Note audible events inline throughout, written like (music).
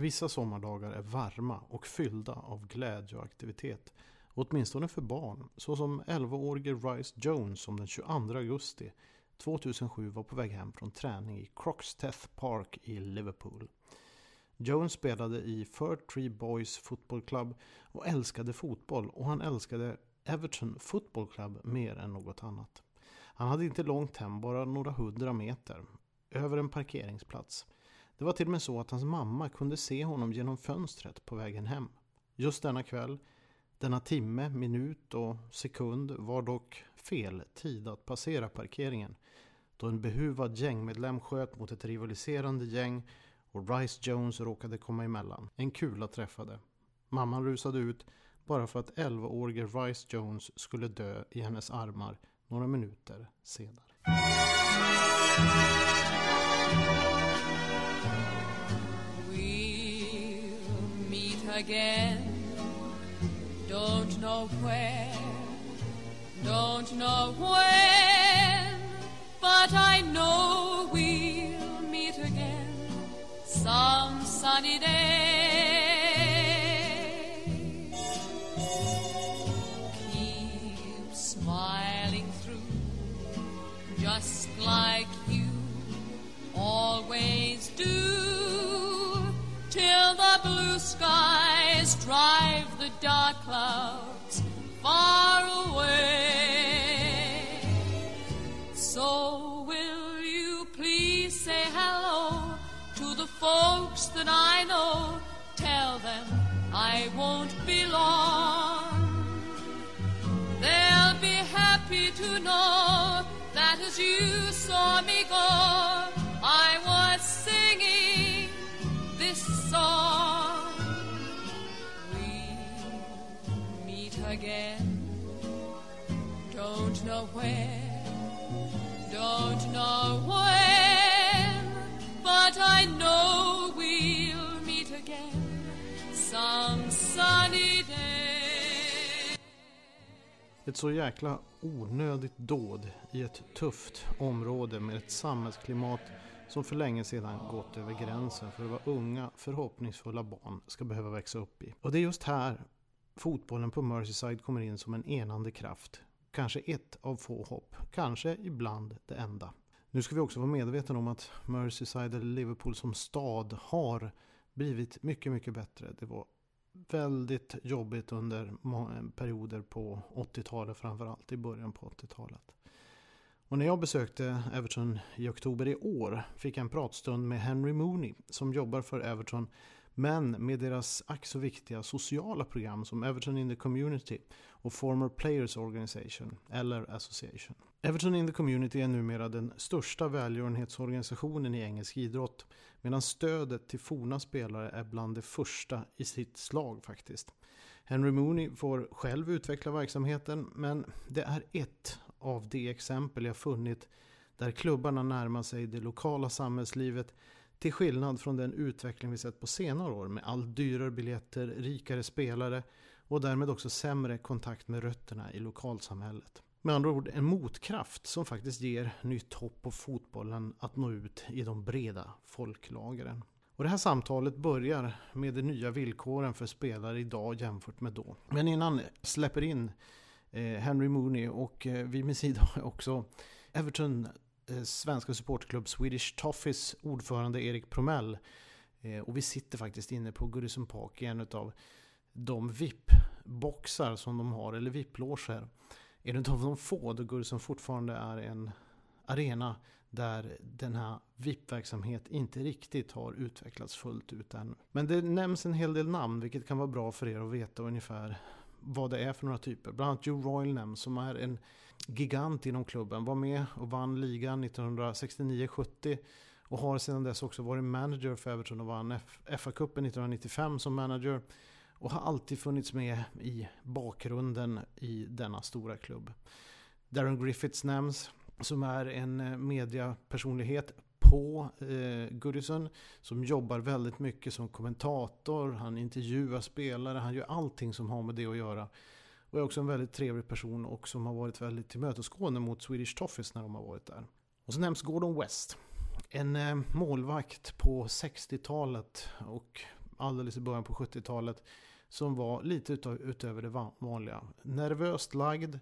Vissa sommardagar är varma och fyllda av glädje och aktivitet. Åtminstone för barn, så som 11-årige Rice Jones som den 22 augusti 2007 var på väg hem från träning i Croxteth Park i Liverpool. Jones spelade i Fir Tree Boys Football Club och älskade fotboll och han älskade Everton Football Club mer än något annat. Han hade inte långt hem, bara några hundra meter, över en parkeringsplats. Det var till och med så att hans mamma kunde se honom genom fönstret på vägen hem. Just denna kväll, denna timme, minut och sekund var dock fel tid att passera parkeringen då en behuvad gängmedlem sköt mot ett rivaliserande gäng och Rice Jones råkade komma emellan. En kula träffade. Mamman rusade ut bara för att 11-årige Rice Jones skulle dö i hennes armar några minuter senare. Again. Don't know where, don't know when, Ett så jäkla onödigt dåd i ett tufft område med ett samhällsklimat som för länge sedan gått över gränsen för vad unga förhoppningsfulla barn ska behöva växa upp i. Och det är just här fotbollen på Merseyside kommer in som en enande kraft. Kanske ett av få hopp, kanske ibland det enda. Nu ska vi också vara medvetna om att Merseyside eller Liverpool som stad har blivit mycket, mycket bättre. Det var väldigt jobbigt under perioder på 80-talet, framförallt i början på 80-talet. Och när jag besökte Everton i oktober i år fick jag en pratstund med Henry Mooney som jobbar för Everton men med deras ack så viktiga sociala program som Everton in the Community och Former Players Organization, eller Association. Everton in the Community är numera den största välgörenhetsorganisationen i engelsk idrott medan stödet till forna spelare är bland det första i sitt slag faktiskt. Henry Mooney får själv utveckla verksamheten men det är ett av de exempel jag funnit där klubbarna närmar sig det lokala samhällslivet till skillnad från den utveckling vi sett på senare år med allt dyrare biljetter, rikare spelare och därmed också sämre kontakt med rötterna i lokalsamhället. Med andra ord en motkraft som faktiskt ger nytt hopp på fotbollen att nå ut i de breda folklagren. Och det här samtalet börjar med de nya villkoren för spelare idag jämfört med då. Men innan släpper in eh, Henry Mooney och eh, vid min sida har (laughs) jag också Everton Eh, svenska supportklubb Swedish Toffees ordförande Erik Promell. Eh, och vi sitter faktiskt inne på Goodison Park i en av de VIP-boxar som de har, eller VIP-loger. En av de få då Goodison fortfarande är en arena där den här VIP-verksamhet inte riktigt har utvecklats fullt ut än. Men det nämns en hel del namn vilket kan vara bra för er att veta ungefär vad det är för några typer. Bland annat Joe Royal nämns som är en gigant inom klubben. Var med och vann ligan 1969-70 och har sedan dess också varit manager för Everton och vann FA-cupen 1995 som manager. Och har alltid funnits med i bakgrunden i denna stora klubb. Darren Griffiths nämns som är en eh, mediapersonlighet på eh, Goodison som jobbar väldigt mycket som kommentator. Han intervjuar spelare, han gör allting som har med det att göra. Och är också en väldigt trevlig person och som har varit väldigt tillmötesgående mot Swedish Toffees när de har varit där. Och så nämns Gordon West. En eh, målvakt på 60-talet och alldeles i början på 70-talet som var lite utöver det vanliga. Nervöst lagd,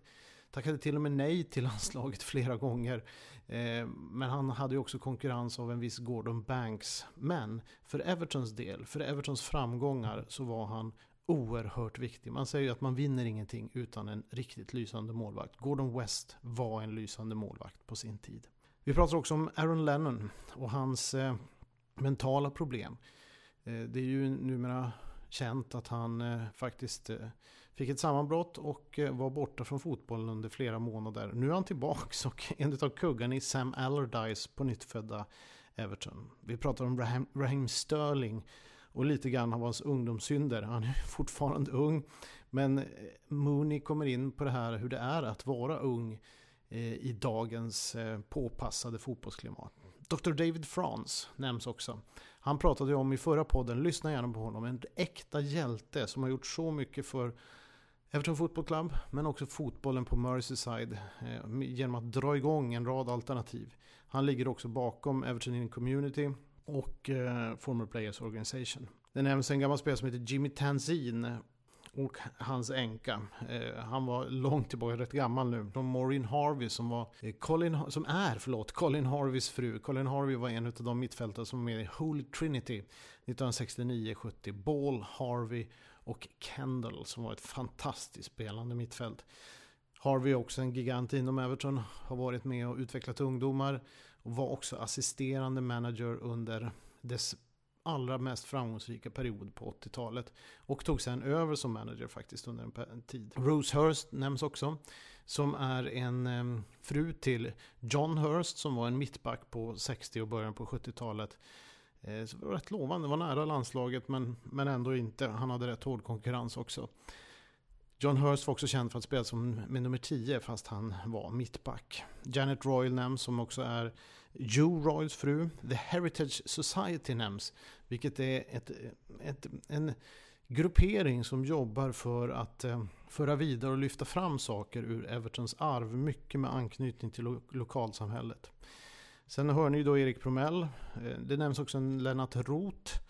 tackade till och med nej till (laughs) landslaget flera gånger. Eh, men han hade ju också konkurrens av en viss Gordon Banks. Men för Evertons del, för Evertons framgångar så var han oerhört viktig. Man säger ju att man vinner ingenting utan en riktigt lysande målvakt. Gordon West var en lysande målvakt på sin tid. Vi pratar också om Aaron Lennon och hans eh, mentala problem. Eh, det är ju numera känt att han eh, faktiskt eh, fick ett sammanbrott och eh, var borta från fotbollen under flera månader. Nu är han tillbaks och (laughs) en av kuggarna i Sam Allardyce på nyttfödda Everton. Vi pratar om Raheem Sterling och lite grann av hans ungdomssynder. Han är (laughs) fortfarande ung. Men eh, Mooney kommer in på det här hur det är att vara ung eh, i dagens eh, påpassade fotbollsklimat. Dr. David France nämns också. Han pratade om i förra podden, lyssna gärna på honom, en äkta hjälte som har gjort så mycket för Everton Football Club, men också fotbollen på Merseyside genom att dra igång en rad alternativ. Han ligger också bakom Everton in Community och eh, Former Players Organization. Det nämns en gammal spelare som heter Jimmy Tanzin och hans änka. Eh, han var långt tillbaka, rätt gammal nu. De Maureen Harvey som, var eh, Colin, som är förlåt, Colin Harveys fru. Colin Harvey var en av de mittfältare som var med i Holy Trinity 1969-70. Ball, Harvey och Kendall som var ett fantastiskt spelande mittfält. Harvey är också en gigant inom Everton, har varit med och utvecklat ungdomar och var också assisterande manager under dess allra mest framgångsrika period på 80-talet. Och tog sen över som manager faktiskt under en tid. Rose Hurst nämns också. Som är en ehm, fru till John Hurst som var en mittback på 60 och början på 70-talet. Eh, så det var rätt lovande, var nära landslaget men, men ändå inte. Han hade rätt hård konkurrens också. John Hurst var också känd för att spela som med nummer 10 fast han var mittback. Janet Royal nämns som också är Joe Royals fru. The Heritage Society nämns, vilket är ett, ett, en gruppering som jobbar för att eh, föra vidare och lyfta fram saker ur Evertons arv, mycket med anknytning till lo lokalsamhället. Sen hör ni då Erik Promell. Eh, det nämns också en Lennart Roth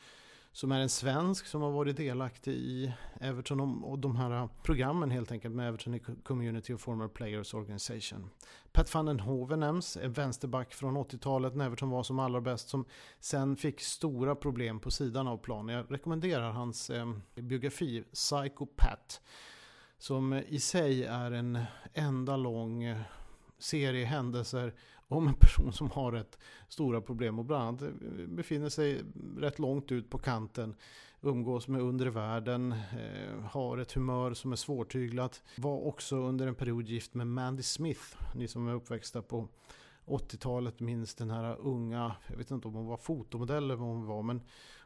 som är en svensk som har varit delaktig i Everton och de här programmen helt enkelt med Everton Community och Former Players Organization. Pat van den Hove nämns, en vänsterback från 80-talet när Everton var som allra bäst som sen fick stora problem på sidan av planen. Jag rekommenderar hans eh, biografi Psycho Pat som i sig är en enda lång eh, serie händelser om en person som har rätt stora problem och bland annat eh, befinner sig rätt långt ut på kanten, umgås med undre världen, eh, har ett humör som är svårtyglat. Var också under en period gift med Mandy Smith, ni som är uppväxta på 80-talet minns den här unga, jag vet inte om hon var fotomodell eller vad hon var, men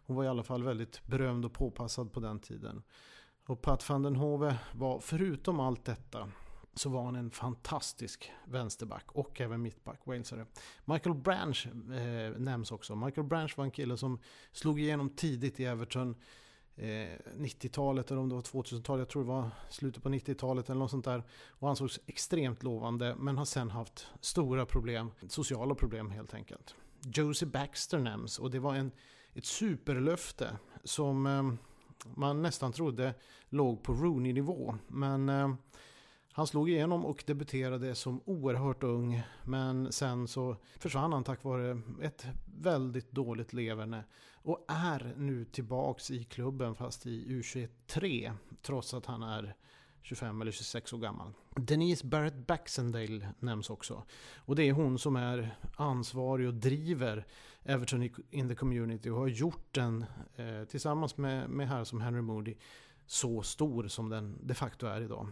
hon var i alla fall väldigt berömd och påpassad på den tiden. Och Pat van den Hove var förutom allt detta så var han en fantastisk vänsterback och även mittback, walesare. Michael Branch eh, nämns också. Michael Branch var en kille som slog igenom tidigt i Everton. Eh, 90-talet eller om det var 2000-talet, jag tror det var slutet på 90-talet eller något sånt där. Och ansågs extremt lovande men har sen haft stora problem, sociala problem helt enkelt. Josie Baxter nämns och det var en, ett superlöfte som eh, man nästan trodde låg på Rooney-nivå. Men eh, han slog igenom och debuterade som oerhört ung men sen så försvann han tack vare ett väldigt dåligt leverne och är nu tillbaks i klubben fast i U23 trots att han är 25 eller 26 år gammal. Denise Barrett Baxendale nämns också. Och det är hon som är ansvarig och driver Everton in the Community och har gjort den eh, tillsammans med, med här som Henry Moody så stor som den de facto är idag.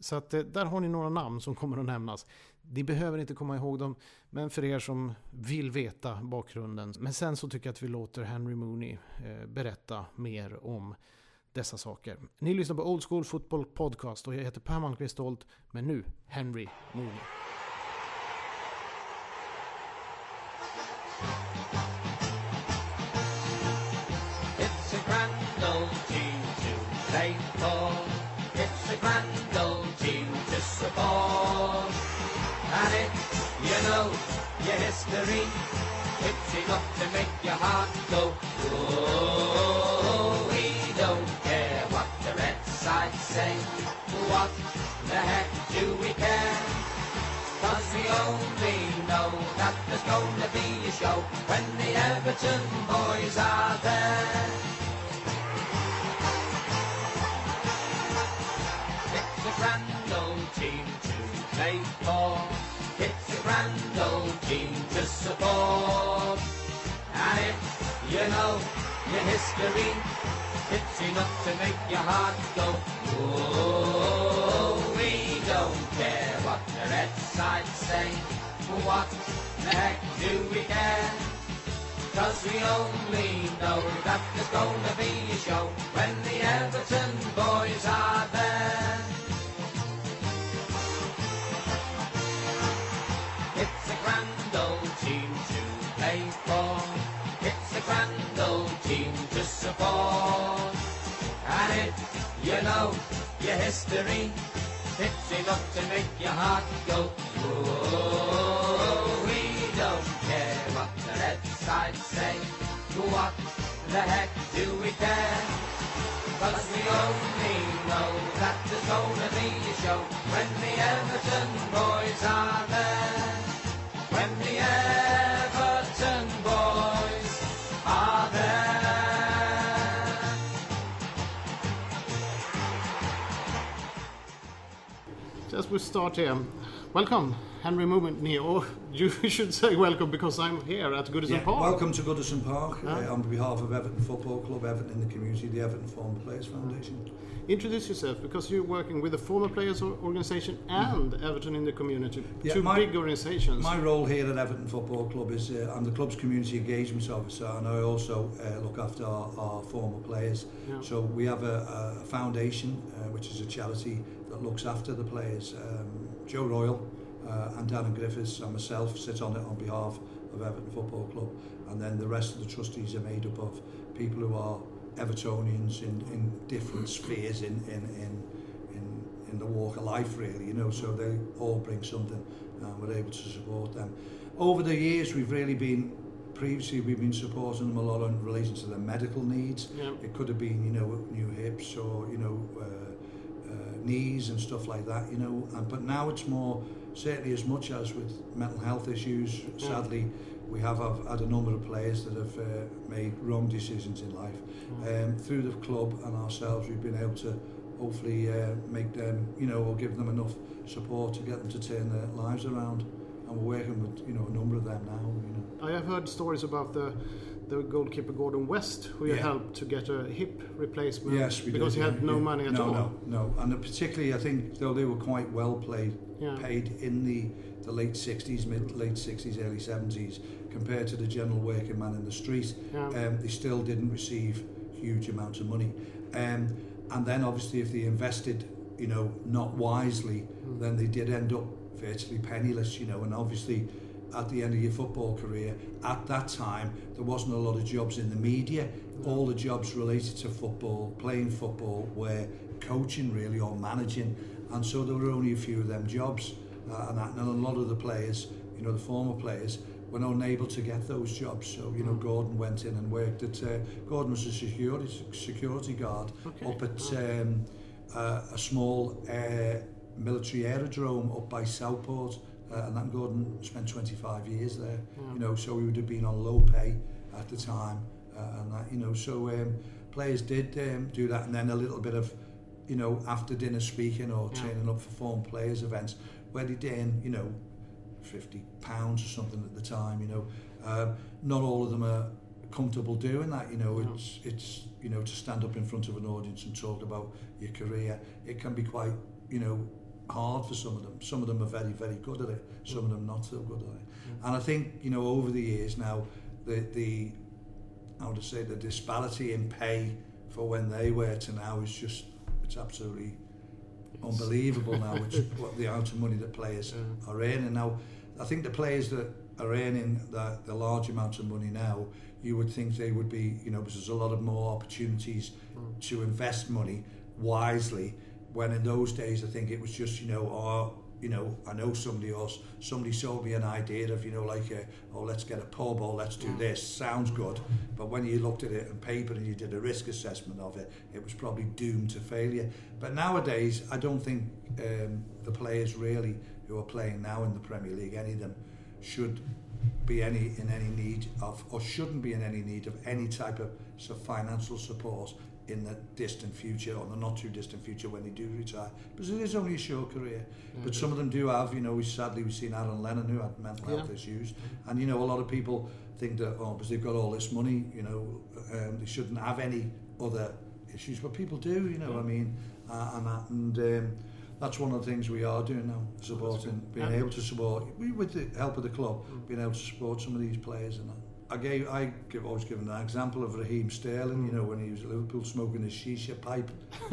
Så att, eh, där har ni några namn som kommer att nämnas. Ni behöver inte komma ihåg dem, men för er som vill veta bakgrunden. Men sen så tycker jag att vi låter Henry Mooney eh, berätta mer om dessa saker. Ni lyssnar på Old School Football Podcast och jag heter Per Malmqvist Stolt, men nu Henry Mooney. your history. It's enough to make your heart go. Oh, we don't care what the red side say. What the heck do we care? Cause we only know that there's gonna be a show when the Everton boys are there. Know your history, it's enough to make your heart go, whoa. We don't care what the red side say. What the heck do we care? Cause we only know that there's gonna be a show when the Everton boys are there. You know your history, it's enough to make your heart go, whoa. We don't care what the red side say. What the heck do we care? We start here, welcome, Henry Mooney, or you (laughs) should say welcome because I'm here at Goodison Yeah, Park. welcome to Goodison Park uh, on behalf of Everton Football Club, Everton in the community, the Everton Former Players Foundation. Introduce yourself because you're working with the former players organization and Everton in the community. Yeah, two my- big organizations. My role here at Everton Football Club is uh, I'm the club's community engagement officer and I also uh, look after our, our former players. Yeah. So we have a, a foundation uh, which is a charity that looks after the players. Um, Joe Royal uh, and Darren Griffiths and myself sit on it on behalf of Everton Football Club. And then the rest of the trustees are made up of people who are Evertonians in, in different spheres in, in, in, in, in the walk of life, really, you know, so they all bring something and we're able to support them. Over the years, we've really been previously we've been supporting them a lot in relation to their medical needs. Yeah. It could have been, you know, new hips or, you know, uh, knees and stuff like that, you know, and, but now it's more, certainly as much as with mental health issues, Yeah. sadly, we have have had a number of players that have uh, made wrong decisions in life. Um, through the club and ourselves, we've been able to hopefully uh, make them, you know, or give them enough support to get them to turn their lives around. And we're working with, you know, a number of them now, you know. I have heard stories about the the goalkeeper Gordon West, who you Yeah. helped to get a hip replacement Yes, we because did, he yeah, had no yeah. money at no, all. No, no, and particularly I think though they were quite well played, Yeah. paid in the, the late 60s, mid late 60s, early 70s, compared to the general working man in the street, Yeah. um, they still didn't receive huge amounts of money. Um, and then obviously if they invested, you know, not wisely, then they did end up virtually penniless, you know, and obviously at the end of your football career, at that time, there wasn't a lot of jobs in the media. All the jobs related to football, playing football, were coaching really or managing, and so there were only a few of them jobs. Uh, and, that, and a lot of the players, you know, the former players, were unable to get those jobs. So, you know, Gordon went in and worked at. Uh, Gordon was a security security guard Okay. up at um, uh, a small uh, military aerodrome up by Southport, uh, and that Gordon spent 25 years there. You know, so he would have been on low pay at the time, uh, and that you know, so um, players did um, do that, and then a little bit of, you know, after dinner speaking or Yeah. turning up for form players events where they earn, you know, 50 pounds or something at the time. You know, um, not all of them are comfortable doing that. You know, No. it's it's you know to stand up in front of an audience and talk about your career. It can be quite you know hard for some of them. Some of them are very very good at it. Some of them not so good at it. Mm. And I think you know over the years now the the how to say the disparity in pay for when they were to now is just it's absolutely unbelievable now which (laughs) what the amount of money that players Yeah. are earning now I think the players that are earning the, the large amounts of money now you would think they would be you know because there's a lot of more opportunities mm. to invest money wisely when in those days I think it was just you know oh you know I know somebody else somebody sold me an idea of you know like a, oh let's get a pub or let's do this. Sounds good. But when you looked at it on paper and you did a risk assessment of it it was probably doomed to failure. But nowadays I don't think um, the players really who are playing now in the Premier League any of them should be any in any need of, or shouldn't be in any need of any type of financial support in the distant future or the not too distant future when they do retire because it is only a short career but some of them do have you know we sadly we've seen Aaron Lennon who had mental health issues and you know a lot of people think that oh because they've got all this money you know um, they shouldn't have any other issues but people do you know Yeah. I mean uh, and that, and um, that's one of the things we are doing now supporting being Yeah. able to support with the help of the club Mm. being able to support some of these players and that. I gave I give always given an example of Raheem Sterling, you know, when he was at Liverpool smoking his shisha pipe,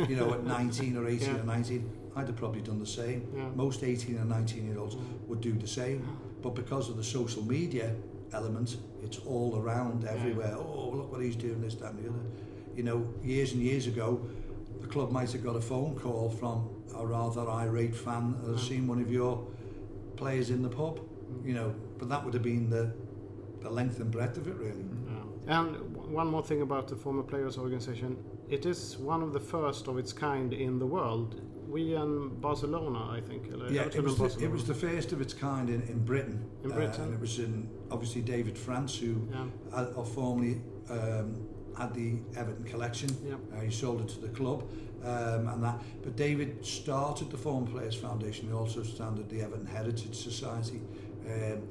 you know, at 19 or 18 Yeah. or 19, I'd have probably done the same. Yeah. Most 18 and 19 year olds would do the same, but because of the social media element, it's all around everywhere. Oh, look what he's doing, this, that, and the other. You know, years and years ago, the club might have got a phone call from a rather irate fan that Mm. seen one of your players in the pub, you know, but that would have been the the length and breadth of it, really. Yeah. And w- one more thing about the former players organization, it is one of the first of its kind in the world. We and Barcelona, I think. Yeah, it was, the, it was the first of its kind in, in Britain. In Uh, Britain? and it was in, obviously, David France, who Yeah. had, or formerly um, had the Everton collection. Yeah. Uh, he sold it to the club um, and that. But David started the Former Players Foundation. He also started the Everton Heritage Society. Um,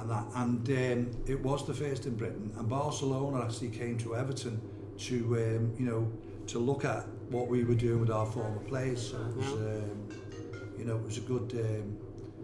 and that, and um, it was the first in Britain. And Barcelona actually came to Everton to, um, you know, to look at what we were doing with our former players. So it was, um, you know, it was a good, um,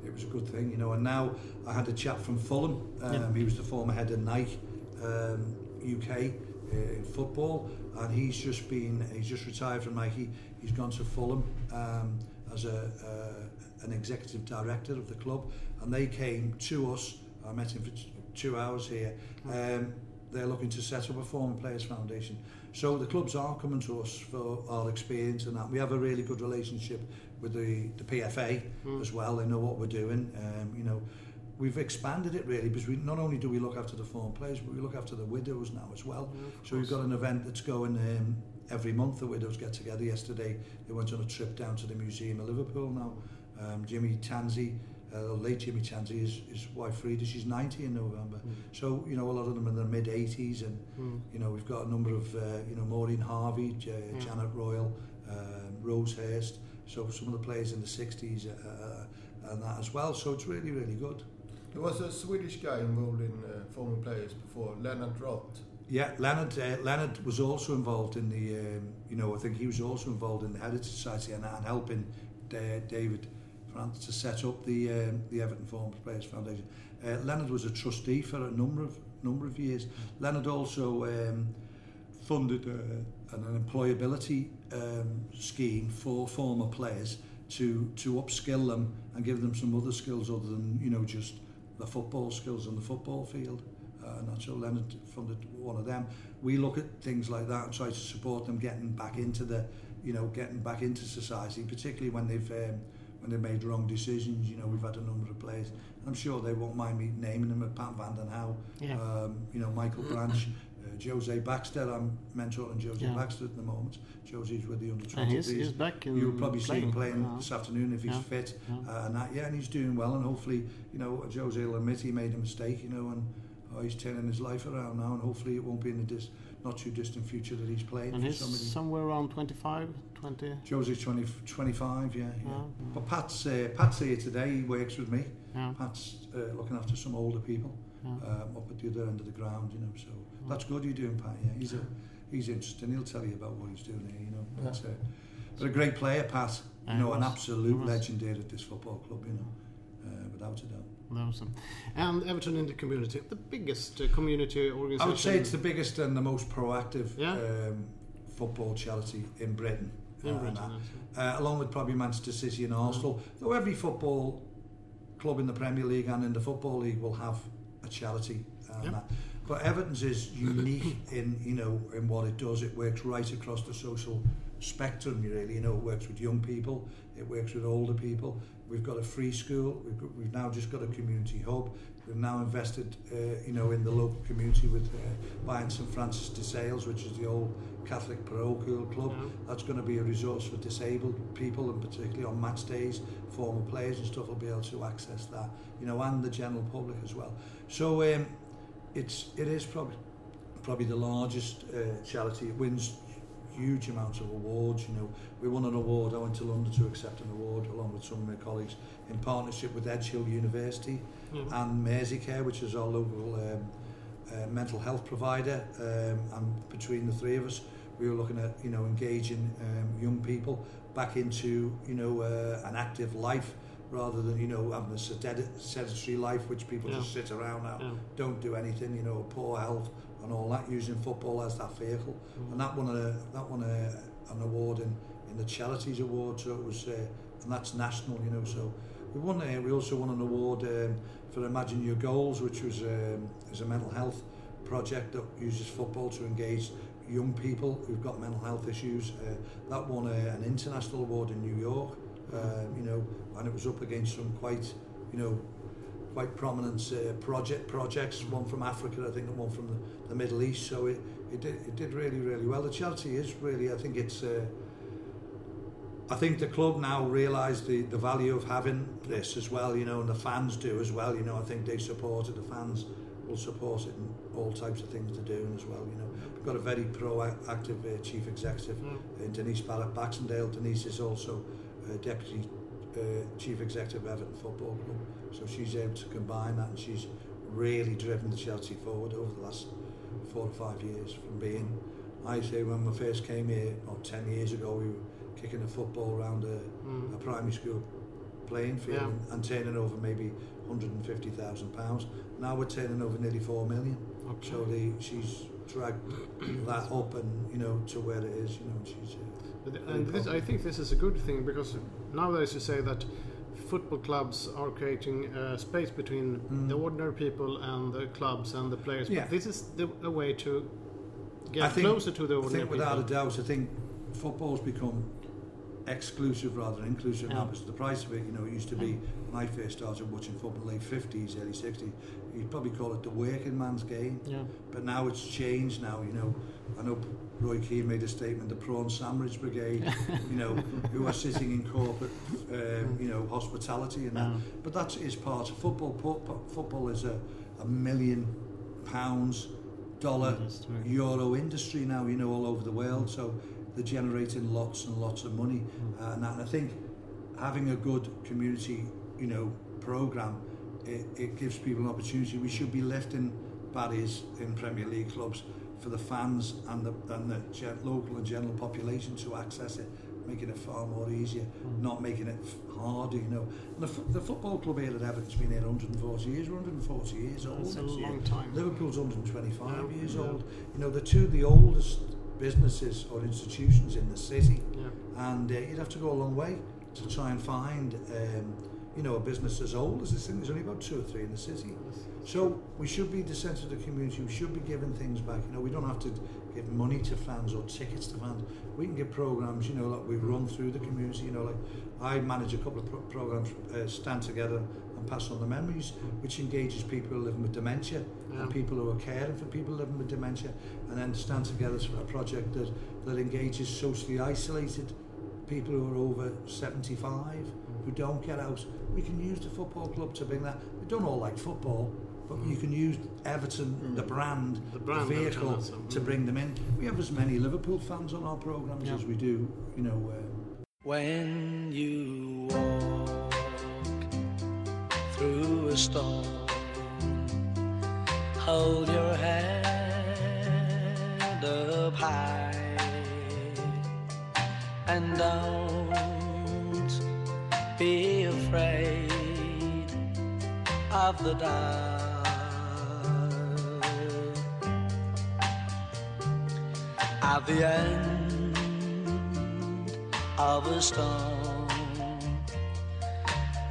it was a good thing, you know. And now I had a chap from Fulham. Um, Yeah. He was the former head of Nike um, UK uh, in football, and he's just been, he's just retired from Nike. He's gone to Fulham um, as a uh, an executive director of the club, and they came to us. I met him for two hours here. Um, they're looking to set up a former players foundation. So the clubs are coming to us for our experience and that. We have a really good relationship with the, the PFA Mm. as well. They know what we're doing. Um, you know, we've expanded it really because we not only do we look after the former players, but we look after the widows now as well. So we've got an event that's going um, every month. The widows get together. Yesterday they went on a trip down to the museum of Liverpool. Now um, Jimmy Tansey, uh, late Jimmy Tansey, his, his wife Frida, she's 90 in November. Mm. So you know a lot of them in their mid 80s, and Mm. you know we've got a number of uh, you know Maureen Harvey, J- Yeah. Janet Royal, um, Rose Hurst. So some of the players in the 60s uh, uh, and that as well. So it's really really good. There was a Swedish guy involved in uh, former players before, Leonard Roth. Yeah, Leonard. Uh, Leonard was also involved in the. Um, you know, I think he was also involved in the Heritage Society and, and helping uh, David France to set up the um, the Everton Former Players Foundation. Uh, Leonard was a trustee for a number of number of years. Leonard also um, funded uh, an employability um, scheme for former players to to upskill them and give them some other skills other than you know just the football skills on the football field. Uh, and so Leonard funded one of them. We look at things like that and try to support them getting back into the, you know, getting back into society, particularly when they've um, when they've made wrong decisions. You know, we've had a number of players. And I'm sure they won't mind me naming them. Pat Van Den Howe, Yeah. um, you know, Michael Branch, (coughs) uh, Jose Baxter. I'm mentoring Jose Yeah. Baxter at the moment. Jose's with the under 20s. he's, he's back in You'll probably see him playing this afternoon if he's Yeah. fit. Yeah. Uh, and that, yeah, and he's doing well. And hopefully, you know, Jose will admit he made a mistake, you know, and oh, he's turning his life around now. And hopefully, it won't be in the dis- not too distant future that he's playing and he's somebody. somewhere around 25, 20. Jose's 20, 25, yeah. yeah. Yeah, But Pat's, uh, Pat's here today. He works with me. yeah, Pat's uh, looking after some older people yeah. um, up at the other end of the ground, you know. So that's good you're doing, Pat. Yeah, he's a he's interesting. He'll tell you about what he's doing here, you know. Yeah. But, uh, but a great player, Pat. You Yeah, know, an absolute legend here at this football club, you know, uh, without a doubt. And Everton in the community, the biggest uh, community organization. I would say it's the biggest and the most proactive Yeah. um, football charity in Britain. in uh, Britain. uh, along with probably Manchester City and Arsenal. Though every football club in the Premier League and in the Football League will have a charity. and Yep. But Everton's is unique (laughs) in you know in what it does. It works right across the social spectrum. Really, you know, it works with young people, it works with older people. We've got a free school. We've, got, we've now just got a community hub. We've now invested, uh, you know, in the local community with uh, buying St Francis de Sales, which is the old Catholic parochial club. Yeah. That's going to be a resource for disabled people, and particularly on match days, former players and stuff will be able to access that, you know, and the general public as well. So um, it's it is probably probably the largest uh, charity. It wins huge amounts of awards. You know, we won an award. I went to London to accept an award along with some of my colleagues in partnership with Edgehill University mm. and Merseycare, which is our local um, uh, mental health provider. Um, and between the three of us, we were looking at you know engaging um, young people back into you know uh, an active life rather than you know having a sedentary life which people yeah. just sit around now yeah. don't do anything you know poor health and all that using football as that vehicle. Mm. and that won a that won a, an award in, in the charities award so it was uh, and that's national you know so we won uh, we also won an award um, for Imagine Your Goals which was um, is a mental health project that uses football to engage young people who've got mental health issues. Uh, that won a, an international award in New York um, you know and it was up against some quite you know quite prominent uh, project projects one from Africa I think and one from the, the Middle East so it, it did it did really really well the charity is really I think it's uh, I think the club now realise the, the value of having this as well, you know, and the fans do as well. You know, I think they support it. The fans will support it in all types of things they're doing as well. You know, we've got a very proactive uh, chief executive Yeah. in Denise Barrett Baxendale. Denise is also uh, deputy uh, chief executive of Everton Football Club, so she's able to combine that, and she's really driven the Chelsea forward over the last four or five years from being. I say when we first came here, about 10 years ago, we were kicking a football around a, Mm. a primary school playing field Yeah. and, and turning over maybe 150,000 pounds. Now we're turning over nearly 4 million. Okay. So the, she's dragged that up and, you know, to where it is, you know, she's... Uh, And this. I think this is a good thing because nowadays you say that football clubs are creating a space between Mm. the ordinary people and the clubs and the players. Yeah. But this is the, a way to get think- closer to the ordinary I think without a doubt, I think football's become exclusive rather than inclusive now Yeah. because the price of it, you know, it used to be when I first started watching football late 50s, early 60s, you'd probably call it the working man's game. Yeah. But now it's changed now, you know. I know Roy Keane made a statement, the Prawn Sandwich Brigade, (laughs) you know, who are sitting in corporate, um, you know, hospitality and that. Yeah. But that is part of football. Football is a, a million pounds, dollar, Industry. euro industry now, you know, all over the world. So they're generating lots and lots of money. Uh, and, that, and I think having a good community, you know, program, it, it gives people an opportunity. We should be lifting barriers in Premier League clubs for the fans and the, and the gen- local and general population to access it, making it far more easier, not making it harder, you know. And the, the football club here at Everton's been here 140 years, we're 140 years old That's a next year. long time. Liverpool's 125 Yeah, years yeah. old. You know, they're two of the oldest businesses or institutions in the city Yeah. and uh, you'd have to go a long way to try and find um, you know a business as old as this thing. There's only about two or three in the city. So we should be the centre of the community. We should be giving things back. You know we don't have to give money to fans or tickets to fans. We can give programs you know like we run through the community. You know like I manage a couple of pro- programs uh, stand together and pass on the memories which engages people living with dementia Yeah. and people who are caring for people living with dementia. And then stand together for a project that, that engages socially isolated people who are over 75 who don't get out. We can use the football club to bring that. They don't all like football but you can use Everton the brand The brand the vehicle Everton, to mm. bring them in. We have as many Liverpool fans on our programs Yeah. as we do you know um, When you walk through a storm, hold your head up high and don't be afraid of the dark. At the end of a storm.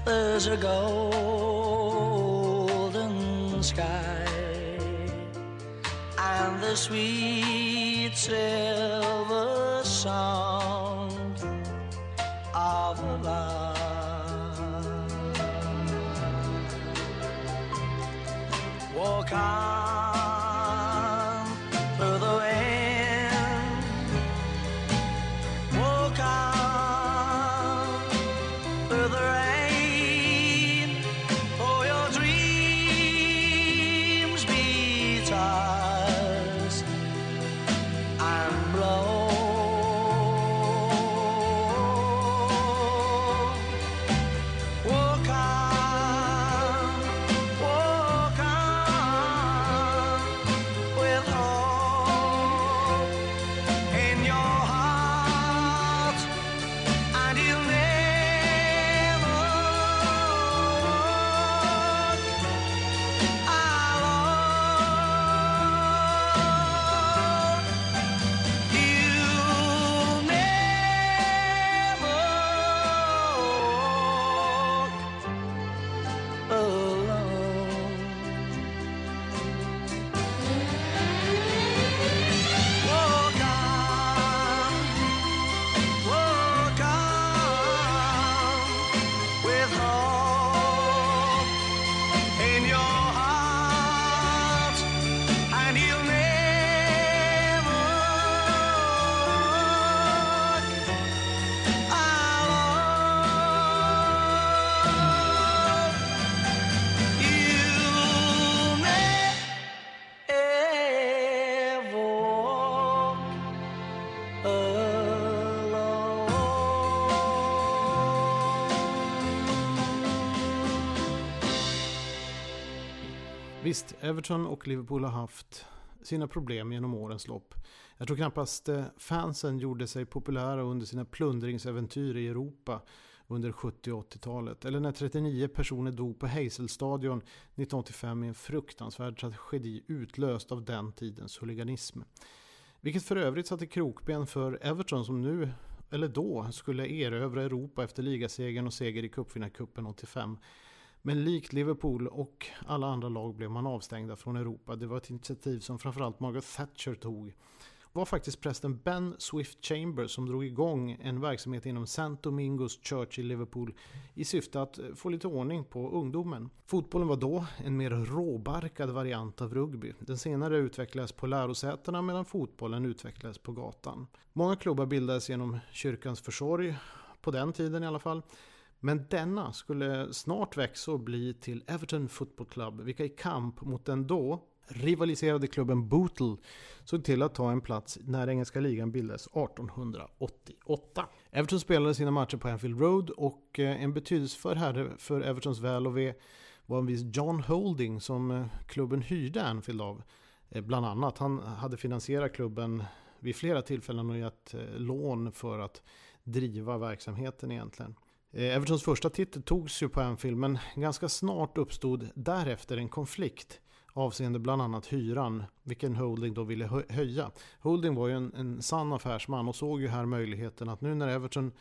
There's a golden sky and the sweet silver song 啦我看 Visst, Everton och Liverpool har haft sina problem genom årens lopp. Jag tror knappast eh, fansen gjorde sig populära under sina plundringsäventyr i Europa under 70 och 80-talet. Eller när 39 personer dog på Hazelstadion 1985 i en fruktansvärd tragedi utlöst av den tidens huliganism. Vilket för övrigt satte krokben för Everton som nu, eller då, skulle erövra Europa efter ligasegern och seger i cupvinnarcupen 85. Men likt Liverpool och alla andra lag blev man avstängda från Europa. Det var ett initiativ som framförallt Margaret Thatcher tog. Det var faktiskt prästen Ben Swift Chambers som drog igång en verksamhet inom St. Domingos Church i Liverpool i syfte att få lite ordning på ungdomen. Fotbollen var då en mer råbarkad variant av rugby. Den senare utvecklades på lärosätena medan fotbollen utvecklades på gatan. Många klubbar bildades genom kyrkans försorg, på den tiden i alla fall. Men denna skulle snart växa och bli till Everton Football Club, vilka i kamp mot den då rivaliserade klubben Bootle såg till att ta en plats när engelska ligan bildades 1888. Everton spelade sina matcher på Anfield Road och eh, en betydelsefull herre för Evertons väl och ve var en viss John Holding som eh, klubben hyrde Anfield av. Eh, bland annat, han hade finansierat klubben vid flera tillfällen och gett lån för att driva verksamheten egentligen. Eh, Evertons första titel togs ju på Anfield men ganska snart uppstod därefter en konflikt avseende bland annat hyran, vilken Holding då ville höja. Holding var ju en, en sann affärsman och såg ju här möjligheten att nu när Everton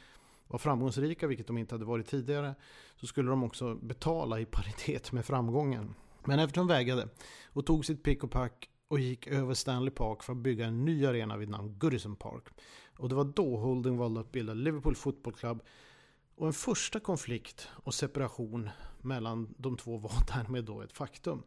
var framgångsrika, vilket de inte hade varit tidigare, så skulle de också betala i paritet med framgången. Men Everton vägrade och tog sitt pick och pack och gick över Stanley Park för att bygga en ny arena vid namn Goodison Park. Och det var då Holding valde att bilda Liverpool Football Club och en första konflikt och separation mellan de två var (laughs) därmed då ett faktum.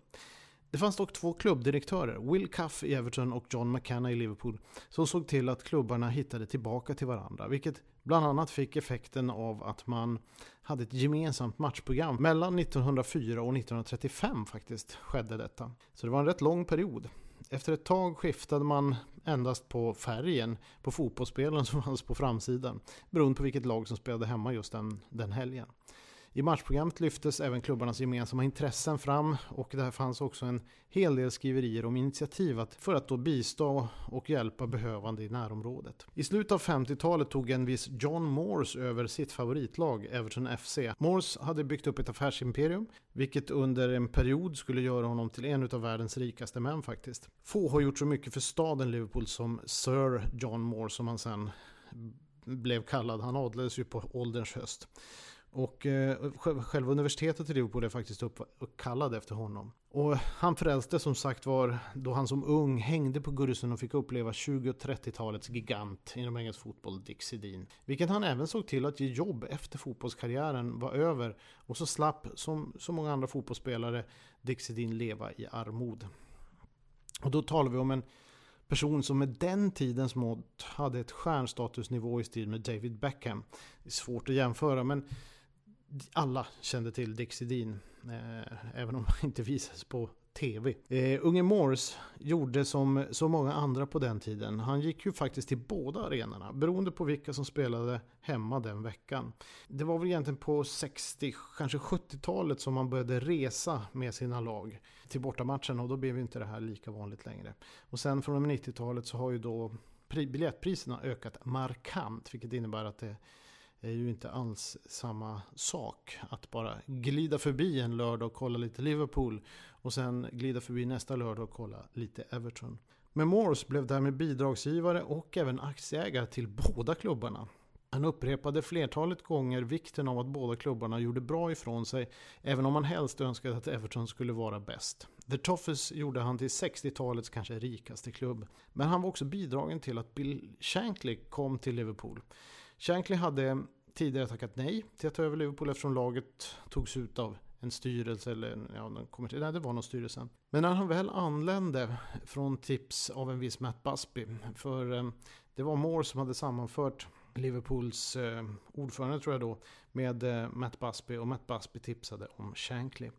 Det fanns dock två klubbdirektörer, Will Cuff i Everton och John McKenna i Liverpool, som såg till att klubbarna hittade tillbaka till varandra, vilket bland annat fick effekten av att man hade ett gemensamt matchprogram. Mellan 1904 och 1935 faktiskt skedde detta. Så det var en rätt lång period. Efter ett tag skiftade man endast på färgen på fotbollsspelen som fanns på framsidan, beroende på vilket lag som spelade hemma just den, den helgen. I matchprogrammet lyftes även klubbarnas gemensamma intressen fram och där fanns också en hel del skriverier om initiativ för att då bistå och hjälpa behövande i närområdet. I slutet av 50-talet tog en viss John Morse över sitt favoritlag Everton FC. Morse hade byggt upp ett affärsimperium, vilket under en period skulle göra honom till en av världens rikaste män faktiskt. Få har gjort så mycket för staden Liverpool som Sir John Morse som han sen blev kallad. Han adlades ju på ålderns höst. Och eh, själva universitetet i Liverpool är faktiskt uppkallad efter honom. Och han frälste som sagt var då han som ung hängde på Goodison och fick uppleva 20 och 30-talets gigant inom engelsk fotboll, Dick Sedin. Vilket han även såg till att ge jobb efter fotbollskarriären var över. Och så slapp, som så många andra fotbollsspelare, Dick Sedin leva i armod. Och då talar vi om en person som med den tidens mått hade ett stjärnstatusnivå i stil med David Beckham. Det är svårt att jämföra men alla kände till Dixie Dean. Eh, även om han (laughs) inte visades på TV. Eh, unge Morse gjorde som så många andra på den tiden. Han gick ju faktiskt till båda arenorna beroende på vilka som spelade hemma den veckan. Det var väl egentligen på 60, kanske 70-talet som man började resa med sina lag till bortamatchen och då blev inte det här lika vanligt längre. Och sen från och med 90-talet så har ju då biljettpriserna ökat markant vilket innebär att det är ju inte alls samma sak att bara glida förbi en lördag och kolla lite Liverpool och sen glida förbi nästa lördag och kolla lite Everton. Men blev därmed bidragsgivare och även aktieägare till båda klubbarna. Han upprepade flertalet gånger vikten av att båda klubbarna gjorde bra ifrån sig, även om han helst önskade att Everton skulle vara bäst. The Toffees gjorde han till 60-talets kanske rikaste klubb. Men han var också bidragen till att Bill Shankly kom till Liverpool. Shankly hade tidigare tackat nej till att ta över Liverpool eftersom laget togs ut av en styrelse eller ja, kommer till, nej, det var någon styrelse. Men när han väl anlände från tips av en viss Matt Busby, för eh, det var Moore som hade sammanfört Liverpools eh, ordförande tror jag då med eh, Matt Busby och Matt Busby tipsade om Shankly.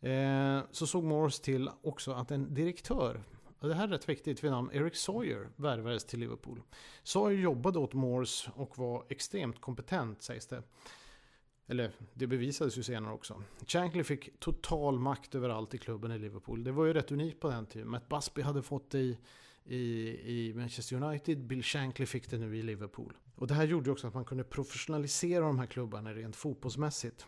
Eh, så såg Morse till också att en direktör, och det här är rätt viktigt vid namn Eric Sawyer, värvades till Liverpool. Sawyer jobbade åt Moores och var extremt kompetent sägs det. Eller det bevisades ju senare också. Shankly fick total makt över allt i klubben i Liverpool. Det var ju rätt unikt på den tiden. Matt Busby hade fått det i, i, i Manchester United, Bill Shankly fick det nu i Liverpool. Och det här gjorde ju också att man kunde professionalisera de här klubbarna rent fotbollsmässigt.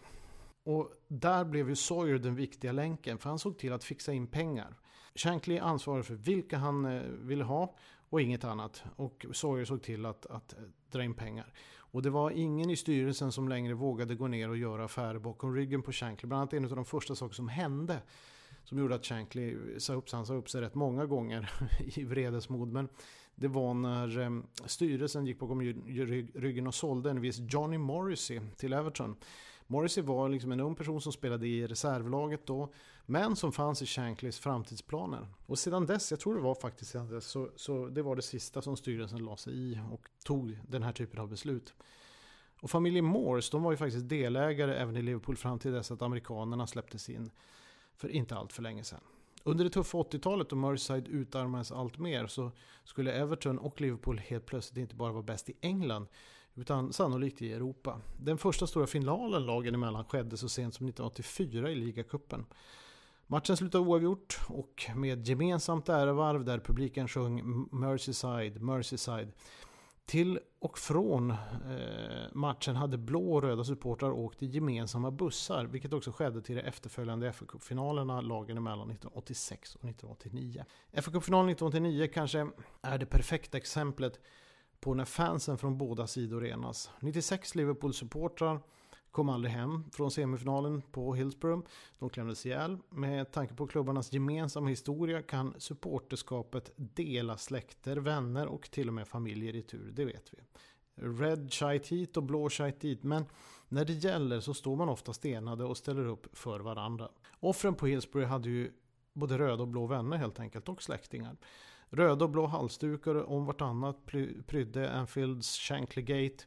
Och där blev ju Sawyer den viktiga länken, för han såg till att fixa in pengar. Shankly ansvarade för vilka han eh, ville ha och inget annat. Och Sawyer såg till att, att eh, dra in pengar. Och det var ingen i styrelsen som längre vågade gå ner och göra affärer bakom ryggen på Shankly. Bland annat en av de första saker som hände som gjorde att Shankly sa upp sig, han sa upp sig rätt många gånger (laughs) i vredesmod. Men det var när eh, styrelsen gick bakom ryggen och sålde en viss Johnny Morrissey till Everton. Morrissey var liksom en ung person som spelade i reservlaget då, men som fanns i Shankleys framtidsplaner. Och sedan dess, jag tror det var faktiskt sedan dess, så, så det var det sista som styrelsen la sig i och tog den här typen av beslut. Och familjen Morse, de var ju faktiskt delägare även i Liverpool fram till dess att amerikanerna släpptes in för inte allt för länge sedan. Under det tuffa 80-talet då Merseyside utarmades allt mer så skulle Everton och Liverpool helt plötsligt inte bara vara bäst i England utan sannolikt i Europa. Den första stora finalen lagen emellan skedde så sent som 1984 i ligacupen. Matchen slutade oavgjort och med gemensamt ärevarv där publiken sjöng Merseyside, Merseyside. Till och från eh, matchen hade blå och röda supportrar åkt i gemensamma bussar, vilket också skedde till de efterföljande fa finalerna lagen emellan 1986 och 1989. FA-cupfinalen 1989 kanske är det perfekta exemplet på när fansen från båda sidor enas. 96 Liverpool-supportrar kom aldrig hem från semifinalen på Hillsborough. De klämdes ihjäl. Med tanke på klubbarnas gemensamma historia kan supporterskapet dela släkter, vänner och till och med familjer i tur, det vet vi. Red shite hit och blå shite dit, men när det gäller så står man ofta stenade och ställer upp för varandra. Offren på Hillsborough hade ju både röda och blå vänner helt enkelt och släktingar. Röda och blå halsdukar om vartannat prydde Anfields Shankly Gate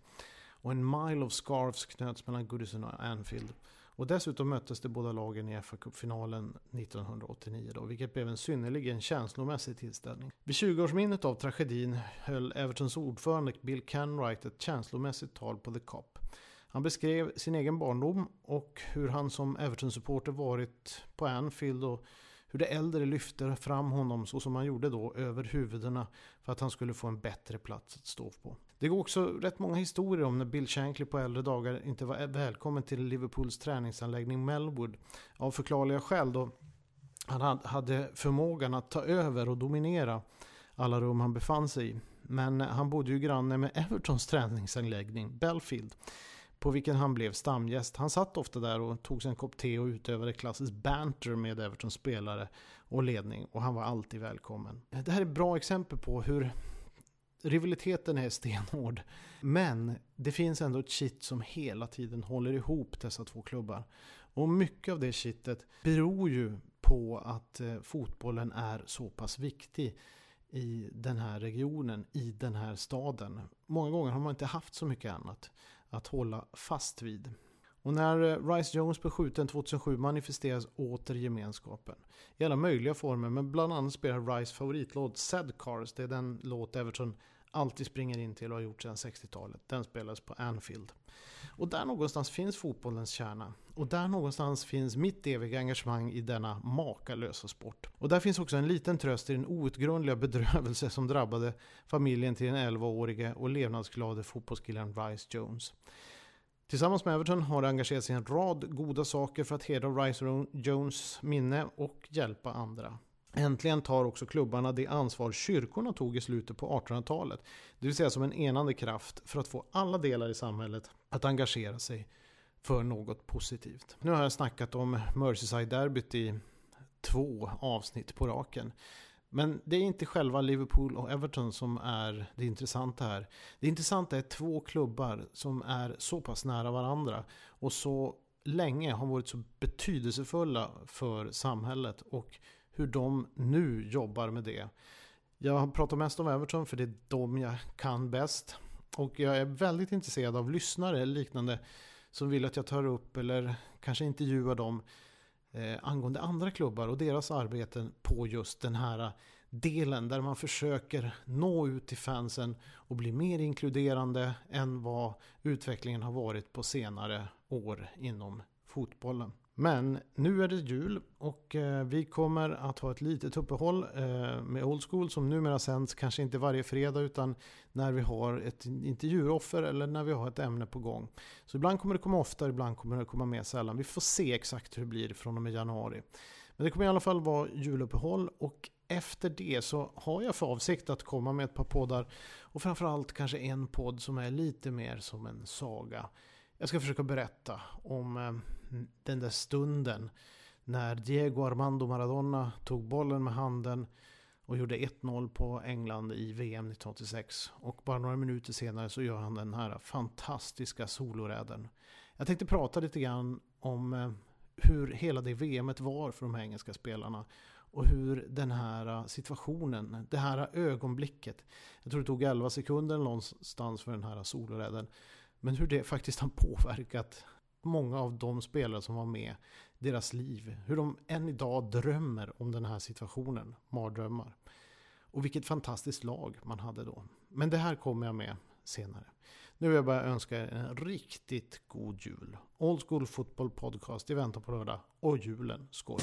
och en mile of scarves knöts mellan Goodison och Anfield. Och dessutom möttes de båda lagen i fa Cup-finalen 1989 då, vilket blev en synnerligen känslomässig tillställning. Vid 20-årsminnet av tragedin höll Evertons ordförande Bill Canwright ett känslomässigt tal på The Cop. Han beskrev sin egen barndom och hur han som Everton-supporter varit på Anfield och hur de äldre lyfte fram honom så som han gjorde då över huvudena för att han skulle få en bättre plats att stå på. Det går också rätt många historier om när Bill Shankly på äldre dagar inte var välkommen till Liverpools träningsanläggning Melwood. Av förklarliga skäl då han hade förmågan att ta över och dominera alla rum han befann sig i. Men han bodde ju granne med Evertons träningsanläggning Belfield. på vilken han blev stamgäst. Han satt ofta där och tog sig en kopp te och utövade klassisk banter med Evertons spelare och ledning och han var alltid välkommen. Det här är ett bra exempel på hur rivaliteten är stenhård. Men det finns ändå ett kitt som hela tiden håller ihop dessa två klubbar. Och mycket av det kittet beror ju på att eh, fotbollen är så pass viktig i den här regionen, i den här staden. Många gånger har man inte haft så mycket annat att hålla fast vid. Och när eh, Rice Jones blev skjuten 2007 manifesteras åter gemenskapen. I alla möjliga former, men bland annat spelar Rice favoritlåt Sad Cars. Det är den låt Everton alltid springer in till och har gjort sedan 60-talet. Den spelades på Anfield. Och där någonstans finns fotbollens kärna. Och där någonstans finns mitt eviga engagemang i denna makalösa sport. Och där finns också en liten tröst i den outgrundliga bedrövelse som drabbade familjen till den 11-årige och levnadsglade fotbollskillen Rice Jones. Tillsammans med Everton har det engagerat sig i en rad goda saker för att hedra Rice Jones minne och hjälpa andra. Äntligen tar också klubbarna det ansvar kyrkorna tog i slutet på 1800-talet. Det vill säga som en enande kraft för att få alla delar i samhället att engagera sig för något positivt. Nu har jag snackat om Merseyside-derbyt i två avsnitt på raken. Men det är inte själva Liverpool och Everton som är det intressanta här. Det intressanta är två klubbar som är så pass nära varandra och så länge har varit så betydelsefulla för samhället och hur de nu jobbar med det. Jag pratar mest om Everton för det är de jag kan bäst. Och jag är väldigt intresserad av lyssnare eller liknande som vill att jag tar upp eller kanske intervjuar dem eh, angående andra klubbar och deras arbeten på just den här delen där man försöker nå ut till fansen och bli mer inkluderande än vad utvecklingen har varit på senare år inom fotbollen. Men nu är det jul och eh, vi kommer att ha ett litet uppehåll eh, med Old School som numera sänds kanske inte varje fredag utan när vi har ett intervjuoffer eller när vi har ett ämne på gång. Så ibland kommer det komma ofta, ibland kommer det komma mer sällan. Vi får se exakt hur det blir från och med januari. Men det kommer i alla fall vara juluppehåll och efter det så har jag för avsikt att komma med ett par poddar och framförallt kanske en podd som är lite mer som en saga. Jag ska försöka berätta om eh, den där stunden när Diego Armando Maradona tog bollen med handen och gjorde 1-0 på England i VM 1986. Och bara några minuter senare så gör han den här fantastiska soloräden. Jag tänkte prata lite grann om eh, hur hela det VMet var för de här engelska spelarna. Och hur den här situationen, det här ögonblicket, jag tror det tog 11 sekunder någonstans för den här soloräden. Men hur det faktiskt har påverkat många av de spelare som var med, deras liv. Hur de än idag drömmer om den här situationen, mardrömmar. Och vilket fantastiskt lag man hade då. Men det här kommer jag med senare. Nu vill jag bara önska er en riktigt god jul. Old School Football Podcast i väntan på lördag och julen. Skål!